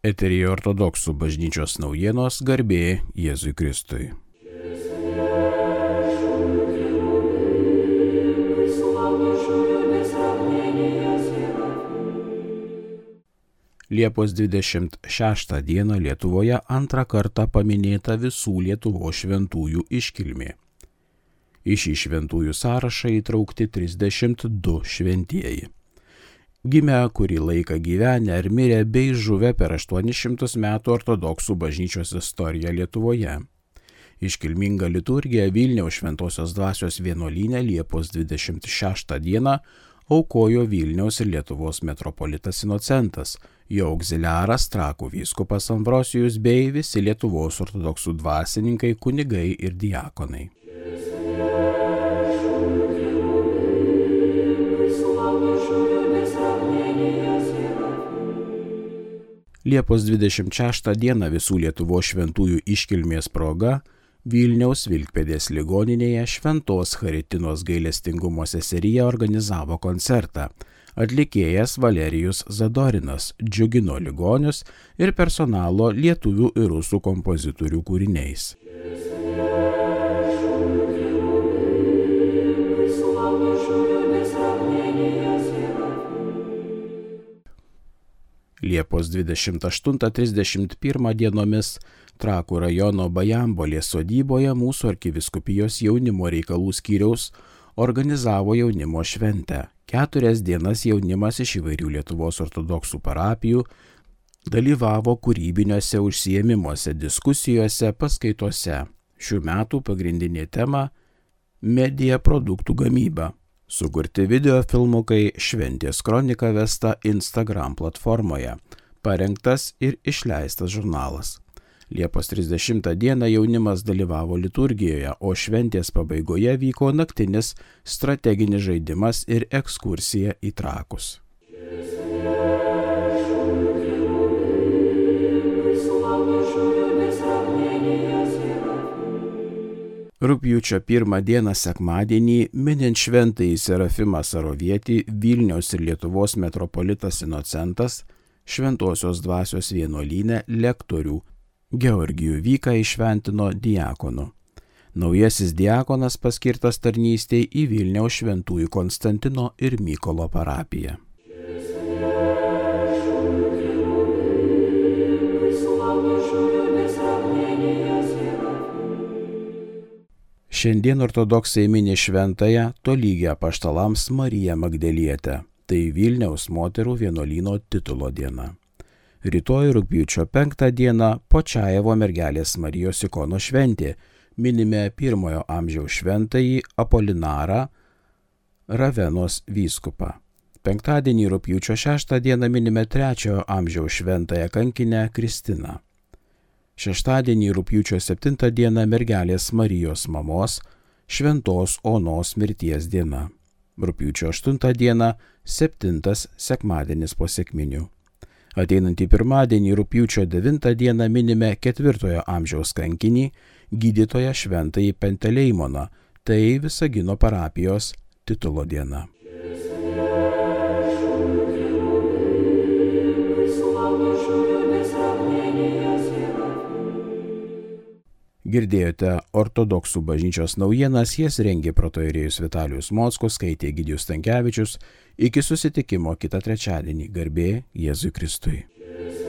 Eterija ortodoksų bažnyčios naujienos garbė Jėzui Kristui. Liepos 26 dieną Lietuvoje antrą kartą paminėta visų Lietuvo šventųjų iškilmė. Į šį šventųjų sąrašą įtraukti 32 šventieji. Gimę kurį laiką gyvenę ar mirę bei žuvę per 800 metų ortodoksų bažnyčios istoriją Lietuvoje. Iškilminga liturgija Vilniaus šventosios dvasios vienuolynė Liepos 26 dieną aukojo Vilniaus ir Lietuvos metropolitas Inocentas, jo auxiliaras trakų vyskupas Ambrosijus bei visi Lietuvos ortodoksų dvasininkai, kunigai ir diakonai. Liepos 26 dieną visų Lietuvos šventųjų iškilmės proga Vilniaus Vilkpėdės ligoninėje Šventos Haritinos gailestingumo seserija organizavo koncertą. Atlikėjas Valerijus Zadorinas džiugino ligonius ir personalo lietuvių ir rusų kompozitorių kūriniais. Liepos 28-31 dienomis Trakų rajono Bajambolės sodyboje mūsų arkiviskupijos jaunimo reikalų skyriaus organizavo jaunimo šventę. Keturias dienas jaunimas iš įvairių Lietuvos ortodoksų parapijų dalyvavo kūrybiniuose užsiemimuose, diskusijose, paskaitose. Šių metų pagrindinė tema - medija produktų gamyba. Sukurti video filmukai Šventės kronika vesta Instagram platformoje. Parengtas ir išleistas žurnalas. Liepos 30 dieną jaunimas dalyvavo liturgijoje, o šventės pabaigoje vyko naktinis strateginis žaidimas ir ekskursija į trakus. Rūpjūčio pirmą dieną sekmadienį, minint šventąjį Serafimą Sarovietį, Vilniaus ir Lietuvos metropolitas Inocentas, šventosios dvasios vienuolynė lektorių Georgijų Vyką išventino diakonu. Naujasis diakonas paskirtas tarnystėje į Vilniaus šventųjų Konstantino ir Mykolo parapiją. Šiandien ortodoksai mini šventąją tolygę paštalams Mariją Magdalietę. Tai Vilniaus moterų vienuolino titulo diena. Rytoj rūpjūčio 5 dieną Počaevo mergelės Marijos ikono šventė. Minime pirmojo amžiaus šventąjį Apolinarą Ravenos vyskupą. Penktadienį rūpjūčio 6 dieną minime trečiojo amžiaus šventąją kankinę Kristiną. Šeštadienį rūpjūčio 7 dieną mergelės Marijos mamos šventos Onos mirties diena. Rūpjūčio 8 dieną septintas sekmadienis po sėkminių. Ateinantį pirmadienį rūpjūčio 9 dieną minime ketvirtojo amžiaus kankinį gydytoją šventąjį Penteleimoną, tai Visagino parapijos titulo diena. Girdėjote ortodoksų bažnyčios naujienas, jas rengė protoirėjus Vitalijus Mockus, skaitė Gidijus Tankievičius. Iki susitikimo kitą trečiadienį. Garbė Jėzui Kristui. Jėzus.